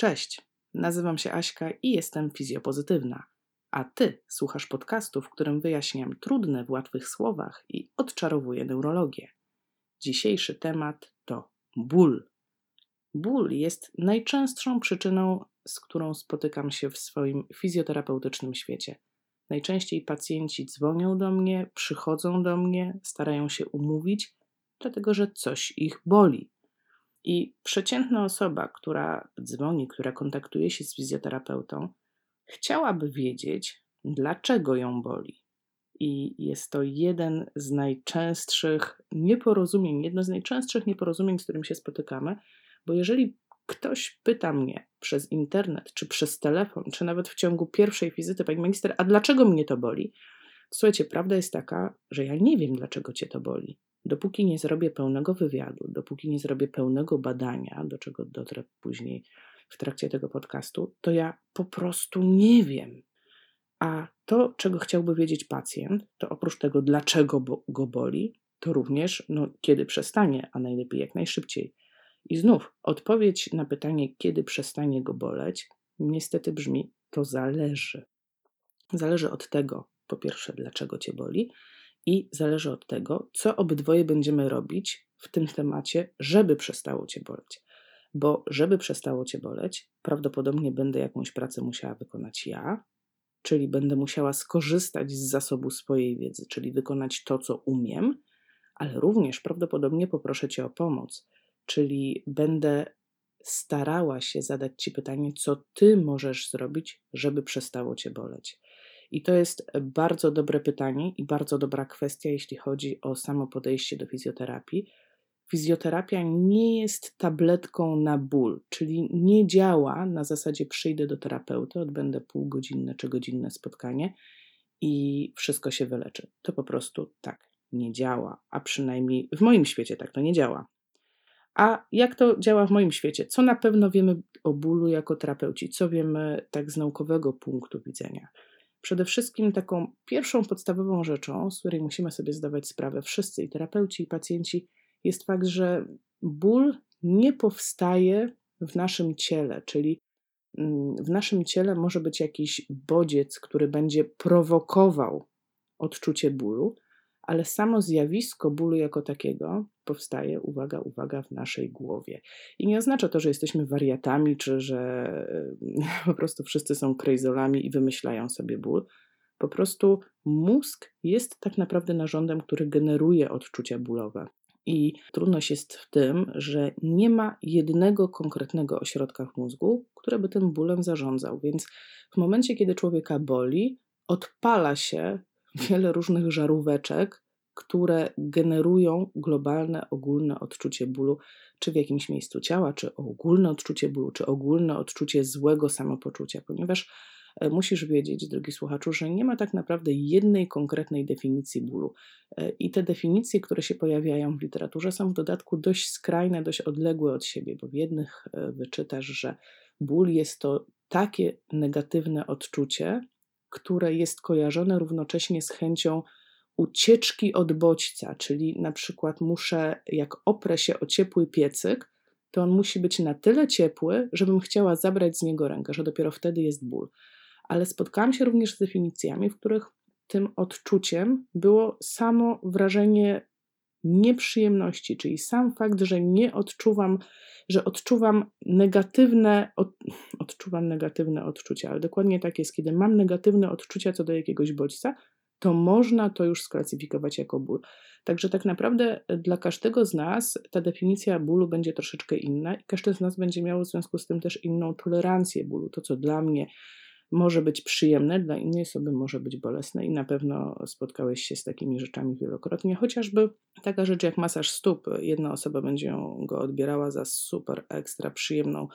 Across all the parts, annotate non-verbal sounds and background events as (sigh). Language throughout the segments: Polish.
Cześć, nazywam się Aśka i jestem fizjopozytywna. A ty słuchasz podcastu, w którym wyjaśniam trudne w łatwych słowach i odczarowuję neurologię. Dzisiejszy temat to ból. Ból jest najczęstszą przyczyną, z którą spotykam się w swoim fizjoterapeutycznym świecie. Najczęściej pacjenci dzwonią do mnie, przychodzą do mnie, starają się umówić, dlatego że coś ich boli. I przeciętna osoba, która dzwoni, która kontaktuje się z fizjoterapeutą, chciałaby wiedzieć, dlaczego ją boli. I jest to jeden z najczęstszych nieporozumień, jedno z najczęstszych nieporozumień, z którym się spotykamy, bo jeżeli ktoś pyta mnie przez internet, czy przez telefon, czy nawet w ciągu pierwszej wizyty, pani magister, a dlaczego mnie to boli? Słuchajcie, prawda jest taka, że ja nie wiem, dlaczego cię to boli. Dopóki nie zrobię pełnego wywiadu, dopóki nie zrobię pełnego badania, do czego dotrę później w trakcie tego podcastu, to ja po prostu nie wiem. A to, czego chciałby wiedzieć pacjent, to oprócz tego, dlaczego go boli, to również no, kiedy przestanie, a najlepiej jak najszybciej. I znów odpowiedź na pytanie, kiedy przestanie go boleć, niestety brzmi: to zależy. Zależy od tego, po pierwsze, dlaczego cię boli, i zależy od tego, co obydwoje będziemy robić w tym temacie, żeby przestało cię boleć. Bo żeby przestało cię boleć, prawdopodobnie będę jakąś pracę musiała wykonać ja, czyli będę musiała skorzystać z zasobu swojej wiedzy, czyli wykonać to, co umiem, ale również prawdopodobnie poproszę cię o pomoc, czyli będę starała się zadać ci pytanie, co ty możesz zrobić, żeby przestało cię boleć. I to jest bardzo dobre pytanie i bardzo dobra kwestia, jeśli chodzi o samo podejście do fizjoterapii. Fizjoterapia nie jest tabletką na ból, czyli nie działa na zasadzie przyjdę do terapeuty, odbędę półgodzinne czy godzinne spotkanie i wszystko się wyleczy. To po prostu tak nie działa, a przynajmniej w moim świecie tak to nie działa. A jak to działa w moim świecie? Co na pewno wiemy o bólu jako terapeuci? Co wiemy tak z naukowego punktu widzenia? Przede wszystkim taką pierwszą podstawową rzeczą, z której musimy sobie zdawać sprawę wszyscy i terapeuci, i pacjenci, jest fakt, że ból nie powstaje w naszym ciele, czyli mm, w naszym ciele może być jakiś bodziec, który będzie prowokował odczucie bólu, ale samo zjawisko bólu jako takiego powstaje, uwaga, uwaga, w naszej głowie. I nie oznacza to, że jesteśmy wariatami, czy że (laughs) po prostu wszyscy są krejzolami i wymyślają sobie ból. Po prostu mózg jest tak naprawdę narządem, który generuje odczucia bólowe. I trudność jest w tym, że nie ma jednego konkretnego ośrodka w mózgu, który by tym bólem zarządzał. Więc w momencie, kiedy człowieka boli, odpala się wiele różnych żaróweczek, które generują globalne, ogólne odczucie bólu, czy w jakimś miejscu ciała, czy ogólne odczucie bólu, czy ogólne odczucie złego samopoczucia, ponieważ e, musisz wiedzieć, drogi słuchaczu, że nie ma tak naprawdę jednej konkretnej definicji bólu. E, I te definicje, które się pojawiają w literaturze, są w dodatku dość skrajne, dość odległe od siebie, bo w jednych e, wyczytasz, że ból jest to takie negatywne odczucie, które jest kojarzone równocześnie z chęcią ucieczki od bodźca, czyli na przykład muszę, jak oprę się o ciepły piecyk, to on musi być na tyle ciepły, żebym chciała zabrać z niego rękę, że dopiero wtedy jest ból. Ale spotkałam się również z definicjami, w których tym odczuciem było samo wrażenie nieprzyjemności, czyli sam fakt, że nie odczuwam, że odczuwam negatywne, od, (sniffs) odczuwam negatywne odczucia, ale dokładnie tak jest, kiedy mam negatywne odczucia co do jakiegoś bodźca, to można to już sklasyfikować jako ból. Także tak naprawdę dla każdego z nas ta definicja bólu będzie troszeczkę inna i każdy z nas będzie miał w związku z tym też inną tolerancję bólu. To, co dla mnie może być przyjemne, dla innej osoby może być bolesne i na pewno spotkałeś się z takimi rzeczami wielokrotnie. Chociażby taka rzecz jak masaż stóp. Jedna osoba będzie go odbierała za super ekstra przyjemną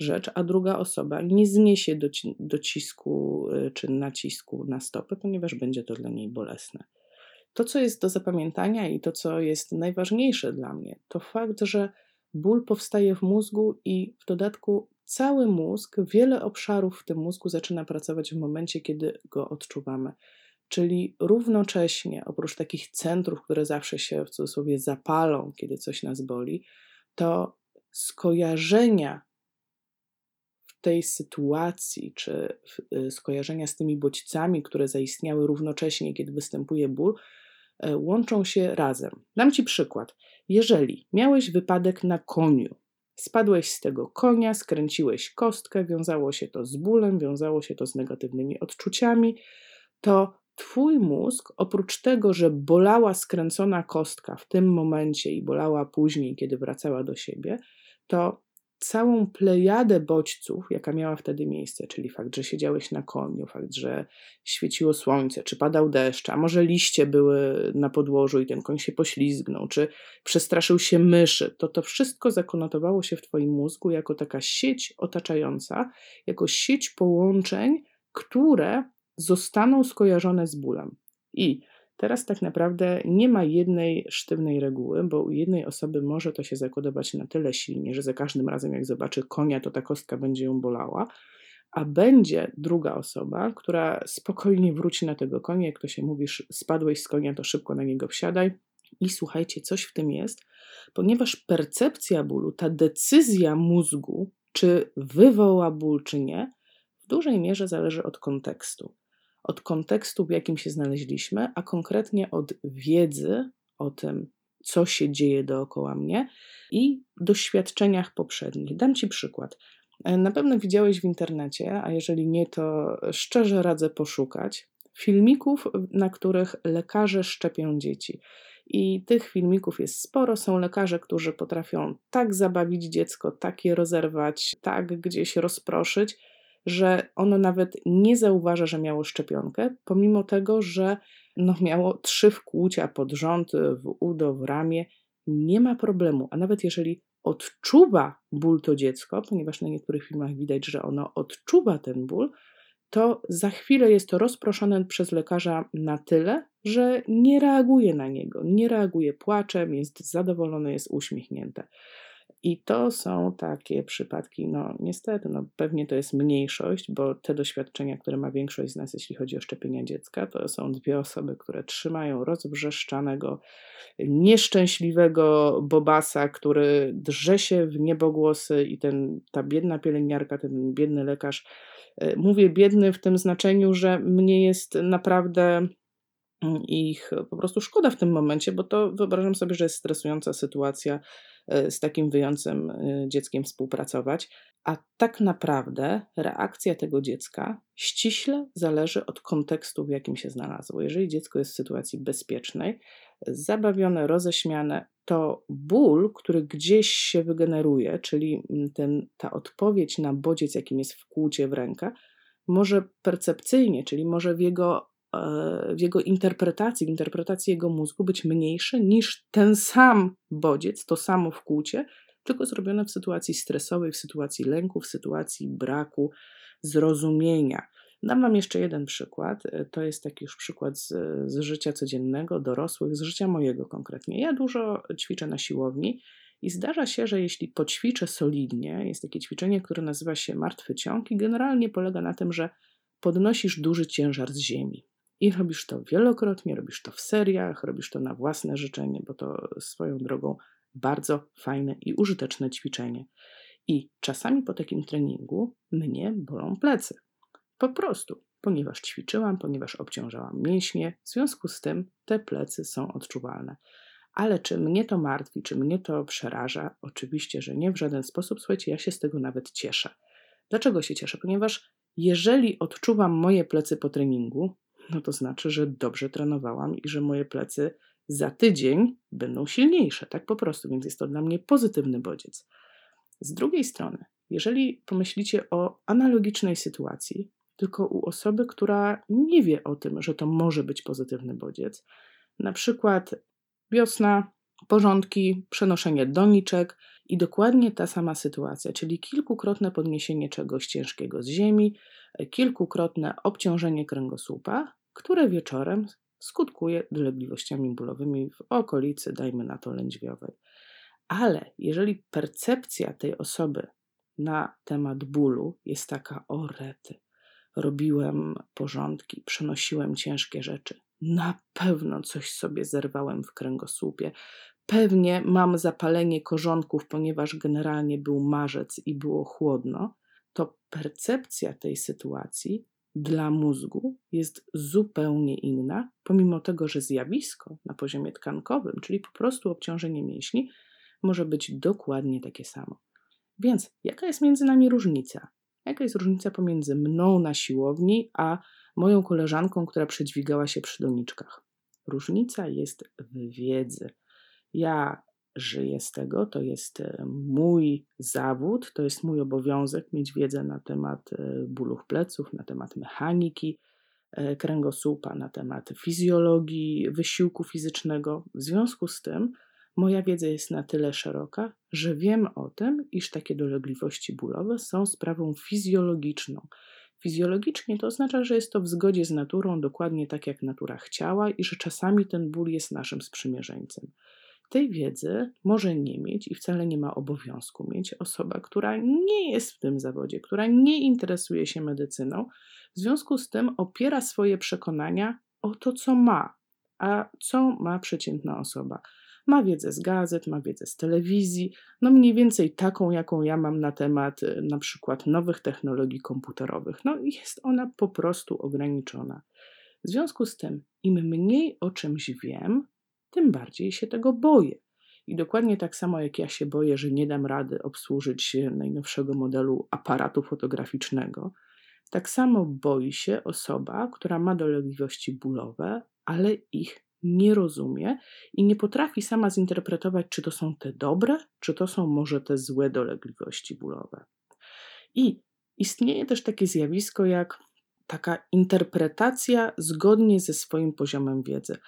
rzecz, a druga osoba nie zniesie doci docisku y, czy nacisku na stopę, ponieważ będzie to dla niej bolesne. To, co jest do zapamiętania i to, co jest najważniejsze dla mnie, to fakt, że ból powstaje w mózgu i w dodatku cały mózg, wiele obszarów w tym mózgu zaczyna pracować w momencie, kiedy go odczuwamy. Czyli równocześnie, oprócz takich centrów, które zawsze się w cudzysłowie zapalą, kiedy coś nas boli, to skojarzenia w tej sytuacji, czy y, skojarzenia z tymi bodźcami, które zaistniały równocześnie, kiedy występuje ból, e, łączą się razem. Dam Ci przykład. Jeżeli miałeś wypadek na koniu, spadłeś z tego konia, skręciłeś kostkę, wiązało się to z bólem, wiązało się to z negatywnymi odczuciami, to Twój mózg, oprócz tego, że bolała skręcona kostka w tym momencie i bolała później, kiedy wracała do siebie, to całą plejadę bodźców, jaka miała wtedy miejsce, czyli fakt, że siedziałeś na koniu, fakt, że świeciło słońce, czy padał deszcz, a może liście były na podłożu i ten koń się poślizgnął, czy przestraszył się myszy, to to wszystko zakonotowało się w Twoim mózgu jako taka sieć otaczająca, jako sieć połączeń, które zostaną skojarzone z bólem. I teraz tak naprawdę nie ma jednej sztywnej reguły, bo u jednej osoby może to się zakodować na tyle silnie, że za każdym razem, jak zobaczy konia, to ta kostka będzie ją bolała, a będzie druga osoba, która spokojnie wróci na tego konia, jak to się mówi, spadłeś z konia, to szybko na niego wsiadaj. I słuchajcie, coś w tym jest, ponieważ percepcja bólu, ta decyzja mózgu, czy wywoła ból, czy nie, w dużej mierze zależy od kontekstu od kontekstu, w jakim się znaleźliśmy, a konkretnie od wiedzy o tym, co się dzieje dookoła mnie i doświadczeniach poprzednich. Dam Ci przykład. E, na pewno widziałeś w internecie, a jeżeli nie, to szczerze radzę poszukać filmików, na których lekarze szczepią dzieci. I tych filmików jest sporo. Są lekarze, którzy potrafią tak zabawić dziecko, tak je rozerwać, tak gdzieś rozproszyć, że ono nawet nie zauważa, że miało szczepionkę, pomimo tego, że no miało trzy wkłucia pod rząd, w udo, w ramię, nie ma problemu. A nawet jeżeli odczuwa ból to dziecko, ponieważ na niektórych filmach widać, że ono odczuwa ten ból, to za chwilę jest to rozproszone przez lekarza na tyle, że nie reaguje na niego, nie reaguje płaczem, jest zadowolone, jest uśmiechnięte. I to są takie przypadki, no niestety, no pewnie to jest mniejszość, bo te doświadczenia, które ma większość z nas, jeśli chodzi o szczepienia dziecka, to są dwie osoby, które trzymają rozbrzeszczanego, nieszczęśliwego bobasa, który drze się w niebogłosy i ten, ta biedna pielęgniarka, ten biedny lekarz, e, mówię biedny w tym znaczeniu, że mnie jest naprawdę ich po prostu szkoda w tym momencie, bo to wyobrażam sobie, że jest stresująca sytuacja E, z takim wyjącym e, dzieckiem współpracować, a tak naprawdę reakcja tego dziecka ściśle zależy od kontekstu, w jakim się znalazło. Jeżeli dziecko jest w sytuacji bezpiecznej, zabawione, roześmiane, to ból, który gdzieś się wygeneruje, czyli mm, ten, ta odpowiedź na bodziec, jakim jest wkłucie w rękę, może percepcyjnie, czyli może w jego E, w jego interpretacji, interpretacji jego mózgu być mniejsze niż ten sam bodziec, to samo wkłucie, tylko zrobione w sytuacji stresowej, w sytuacji lęku, w sytuacji braku zrozumienia. Dam Wam jeszcze jeden przykład. E, to jest taki już przykład z, z życia codziennego, dorosłych, z życia mojego konkretnie. Ja dużo ćwiczę na siłowni i zdarza się, że jeśli poćwiczę solidnie, jest takie ćwiczenie, które nazywa się martwy ciąg i generalnie polega na tym, że podnosisz duży ciężar z ziemi. I robisz to wielokrotnie, robisz to w seriach, robisz to na własne życzenie, bo to swoją drogą bardzo fajne i użyteczne ćwiczenie. I czasami po takim treningu mnie bolą plecy. Po prostu, ponieważ ćwiczyłam, ponieważ obciążałam mięśnie, w związku z tym te plecy są odczuwalne. Ale czy mnie to martwi, czy mnie to przeraża? Oczywiście, że nie w żaden sposób. Słuchajcie, ja się z tego nawet cieszę. Dlaczego się cieszę? Ponieważ jeżeli odczuwam moje plecy po treningu, no to znaczy, że dobrze trenowałam i że moje plecy za tydzień będą silniejsze, tak po prostu, więc jest to dla mnie pozytywny bodziec. Z drugiej strony, jeżeli pomyślicie o analogicznej sytuacji, tylko u osoby, która nie wie o tym, że to może być pozytywny bodziec, na przykład wiosna, porządki, przenoszenie doniczek i dokładnie ta sama sytuacja, czyli kilkukrotne podniesienie czegoś ciężkiego z ziemi, kilkukrotne obciążenie kręgosłupa, które wieczorem skutkuje dolegliwościami bólowymi w okolicy, dajmy na to, lędźwiowej. Ale jeżeli percepcja tej osoby na temat bólu jest taka, o rety, robiłem porządki, przenosiłem ciężkie rzeczy, na pewno coś sobie zerwałem w kręgosłupie, pewnie mam zapalenie korzonków, ponieważ generalnie był marzec i było chłodno, to percepcja tej sytuacji dla mózgu jest zupełnie inna, pomimo tego, że zjawisko na poziomie tkankowym, czyli po prostu obciążenie mięśni, może być dokładnie takie samo. Więc jaka jest między nami różnica? Jaka jest różnica pomiędzy mną na siłowni, a moją koleżanką, która przedźwigała się przy doniczkach? Różnica jest w wiedzy. Ja żyję z tego, to jest e, mój zawód, to jest mój obowiązek mieć wiedzę na temat e, bólów pleców, na temat mechaniki e, kręgosłupa, na temat fizjologii wysiłku fizycznego. W związku z tym moja wiedza jest na tyle szeroka, że wiem o tym, iż takie dolegliwości bólowe są sprawą fizjologiczną. Fizjologicznie to oznacza, że jest to w zgodzie z naturą, dokładnie tak jak natura chciała, i że czasami ten ból jest naszym sprzymierzeńcem. Tej wiedzy może nie mieć i wcale nie ma obowiązku mieć osoba, która nie jest w tym zawodzie, która nie interesuje się medycyną, w związku z tym opiera swoje przekonania o to, co ma. A co ma przeciętna osoba? Ma wiedzę z gazet, ma wiedzę z telewizji, no mniej więcej taką, jaką ja mam na temat y, na przykład nowych technologii komputerowych. No jest ona po prostu ograniczona. W związku z tym, im mniej o czymś wiem, tym bardziej się tego boję. I dokładnie tak samo jak ja się boję, że nie dam rady obsłużyć najnowszego modelu aparatu fotograficznego, tak samo boi się osoba, która ma dolegliwości bólowe, ale ich nie rozumie i nie potrafi sama zinterpretować, czy to są te dobre, czy to są może te złe dolegliwości bólowe. I istnieje też takie zjawisko jak taka interpretacja zgodnie ze swoim poziomem wiedzy.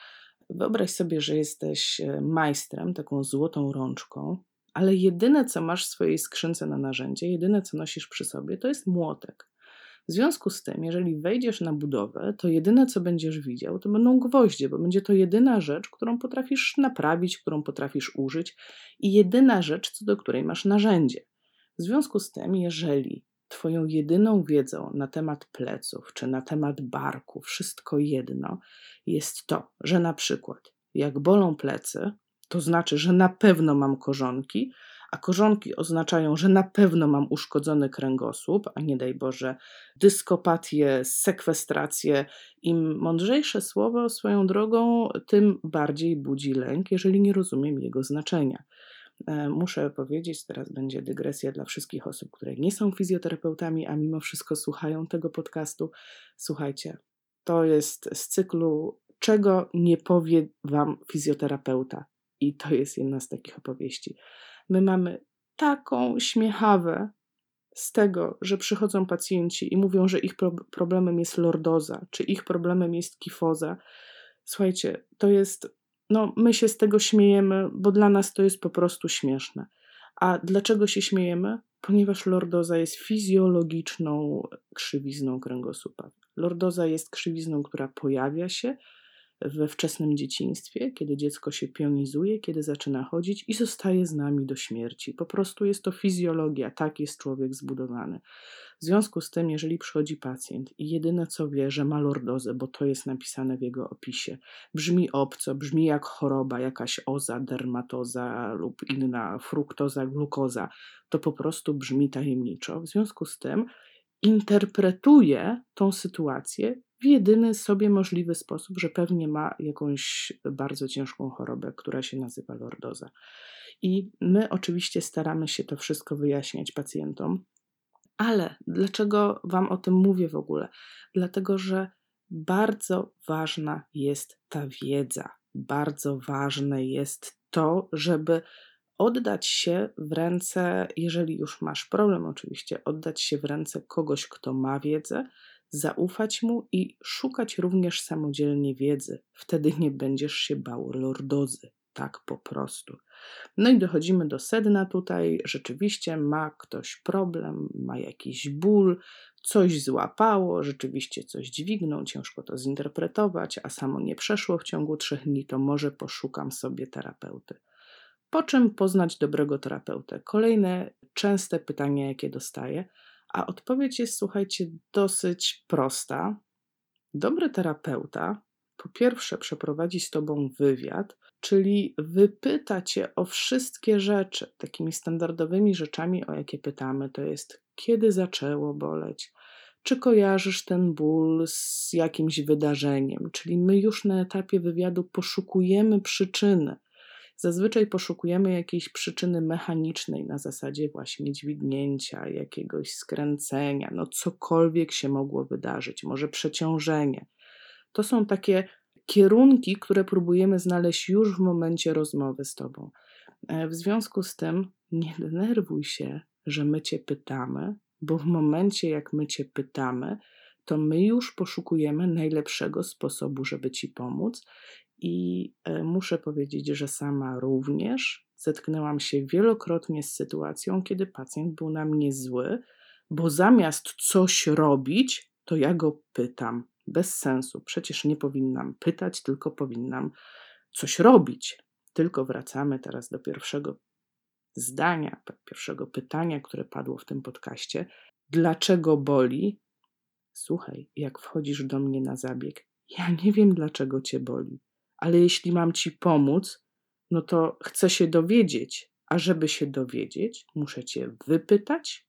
Wyobraź sobie, że jesteś e, majstrem, taką złotą rączką, ale jedyne, co masz w swojej skrzynce na narzędzie, jedyne, co nosisz przy sobie, to jest młotek. W związku z tym, jeżeli wejdziesz na budowę, to jedyne, co będziesz widział, to będą gwoździe, bo będzie to jedyna rzecz, którą potrafisz naprawić, którą potrafisz użyć i jedyna rzecz, co do której masz narzędzie. W związku z tym, jeżeli Twoją jedyną wiedzą na temat pleców czy na temat barku, wszystko jedno, jest to, że na przykład jak bolą plecy, to znaczy, że na pewno mam korzonki, a korzonki oznaczają, że na pewno mam uszkodzony kręgosłup, a nie daj Boże, dyskopatię, sekwestrację. Im mądrzejsze słowo swoją drogą, tym bardziej budzi lęk, jeżeli nie rozumiem jego znaczenia. E, muszę powiedzieć, teraz będzie dygresja dla wszystkich osób, które nie są fizjoterapeutami, a mimo wszystko słuchają tego podcastu. Słuchajcie, to jest z cyklu Czego nie powie Wam fizjoterapeuta? I to jest jedna z takich opowieści. My mamy taką śmiechawę z tego, że przychodzą pacjenci i mówią, że ich problemem jest lordoza, czy ich problemem jest kifoza. Słuchajcie, to jest no, my się z tego śmiejemy, bo dla nas to jest po prostu śmieszne. A dlaczego się śmiejemy? Ponieważ lordoza jest fizjologiczną krzywizną kręgosłupa. Lordoza jest krzywizną, która pojawia się we wczesnym dzieciństwie, kiedy dziecko się pionizuje, kiedy zaczyna chodzić i zostaje z nami do śmierci. Po prostu jest to fizjologia, tak jest człowiek zbudowany. W związku z tym, jeżeli przychodzi pacjent i jedyne co wie, że ma lordozę, bo to jest napisane w jego opisie, brzmi obco, brzmi jak choroba, jakaś oza, dermatoza lub inna fruktoza, glukoza, to po prostu brzmi tajemniczo. W związku z tym interpretuje tą sytuację w jedyny sobie możliwy sposób, że pewnie ma jakąś bardzo ciężką chorobę, która się nazywa lordoza. I my oczywiście staramy się to wszystko wyjaśniać pacjentom, ale dlaczego Wam o tym mówię w ogóle? Dlatego, że bardzo ważna jest ta wiedza. Bardzo ważne jest to, żeby oddać się w ręce, jeżeli już masz problem, oczywiście, oddać się w ręce kogoś, kto ma wiedzę, zaufać mu i szukać również samodzielnie wiedzy. Wtedy nie będziesz się bał lordozy, tak po prostu. No i dochodzimy do sedna tutaj. Rzeczywiście ma ktoś problem, ma jakiś ból, coś złapało, rzeczywiście coś dźwignął, ciężko to zinterpretować, a samo nie przeszło w ciągu trzech dni, to może poszukam sobie terapeuty. Po czym poznać dobrego terapeutę? Kolejne częste pytanie, jakie dostaję, a odpowiedź jest, słuchajcie, dosyć prosta. Dobry terapeuta po pierwsze przeprowadzi z tobą wywiad, czyli wypyta cię o wszystkie rzeczy. Takimi standardowymi rzeczami, o jakie pytamy, to jest kiedy zaczęło boleć, czy kojarzysz ten ból z jakimś wydarzeniem, czyli my już na etapie wywiadu poszukujemy przyczyny. Zazwyczaj poszukujemy jakiejś przyczyny mechanicznej na zasadzie właśnie dźwignięcia, jakiegoś skręcenia, no cokolwiek się mogło wydarzyć, może przeciążenie. To są takie kierunki, które próbujemy znaleźć już w momencie rozmowy z Tobą. E, w związku z tym nie denerwuj się, że my Cię pytamy, bo w momencie, jak my Cię pytamy, to my już poszukujemy najlepszego sposobu, żeby Ci pomóc. I e, muszę powiedzieć, że sama również zetknęłam się wielokrotnie z sytuacją, kiedy pacjent był na mnie zły, bo zamiast coś robić, to ja go pytam. Bez sensu. Przecież nie powinnam pytać, tylko powinnam coś robić. Tylko wracamy teraz do pierwszego zdania, pierwszego pytania, które padło w tym podcaście. Dlaczego boli? Słuchaj, jak wchodzisz do mnie na zabieg, ja nie wiem, dlaczego cię boli, ale jeśli mam ci pomóc, no to chcę się dowiedzieć, a żeby się dowiedzieć, muszę cię wypytać,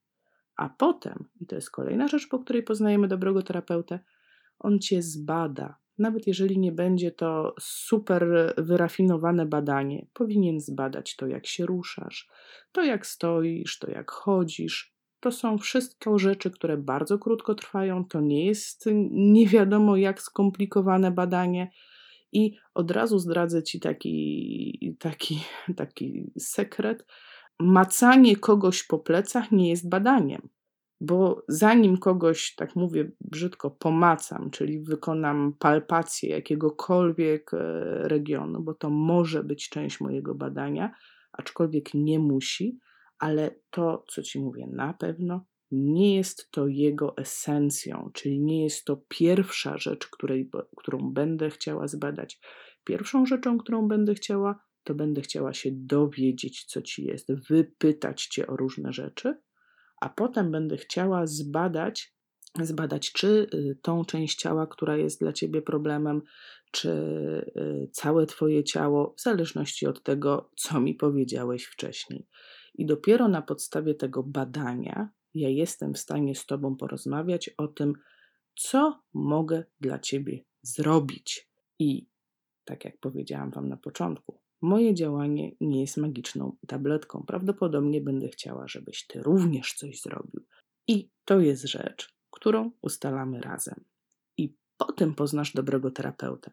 a potem, i to jest kolejna rzecz, po której poznajemy dobrego terapeutę, on cię zbada, nawet jeżeli nie będzie to super wyrafinowane badanie, powinien zbadać to, jak się ruszasz, to jak stoisz, to jak chodzisz. To są wszystko rzeczy, które bardzo krótko trwają. To nie jest nie wiadomo jak skomplikowane badanie. I od razu zdradzę Ci taki, taki, (laughs) taki sekret. Macanie kogoś po plecach nie jest badaniem bo zanim kogoś, tak mówię brzydko, pomacam, czyli wykonam palpację jakiegokolwiek e, regionu, bo to może być część mojego badania, aczkolwiek nie musi, ale to, co ci mówię, na pewno nie jest to jego esencją, czyli nie jest to pierwsza rzecz, której, którą będę chciała zbadać. Pierwszą rzeczą, którą będę chciała, to będę chciała się dowiedzieć, co ci jest, wypytać cię o różne rzeczy a potem będę chciała zbadać, zbadać, czy y, tą część ciała, która jest dla ciebie problemem, czy y, całe twoje ciało, w zależności od tego, co mi powiedziałeś wcześniej. I dopiero na podstawie tego badania ja jestem w stanie z tobą porozmawiać o tym, co mogę dla ciebie zrobić. I tak jak powiedziałam wam na początku, Moje działanie nie jest magiczną tabletką. Prawdopodobnie będę chciała, żebyś ty również coś zrobił. I to jest rzecz, którą ustalamy razem. I potem poznasz dobrego terapeutę,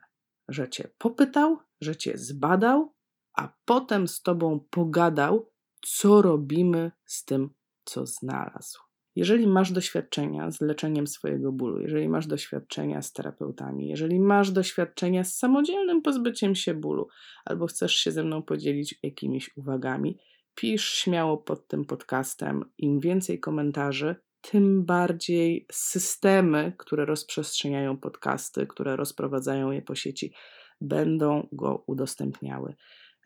że cię popytał, że cię zbadał, a potem z tobą pogadał, co robimy z tym, co znalazł. Jeżeli masz doświadczenia z leczeniem swojego bólu, jeżeli masz doświadczenia z terapeutami, jeżeli masz doświadczenia z samodzielnym pozbyciem się bólu, albo chcesz się ze mną podzielić jakimiś uwagami, pisz śmiało pod tym podcastem. Im więcej komentarzy, tym bardziej systemy, które rozprzestrzeniają podcasty, które rozprowadzają je po sieci, będą go udostępniały.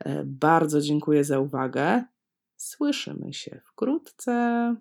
E, bardzo dziękuję za uwagę. Słyszymy się wkrótce.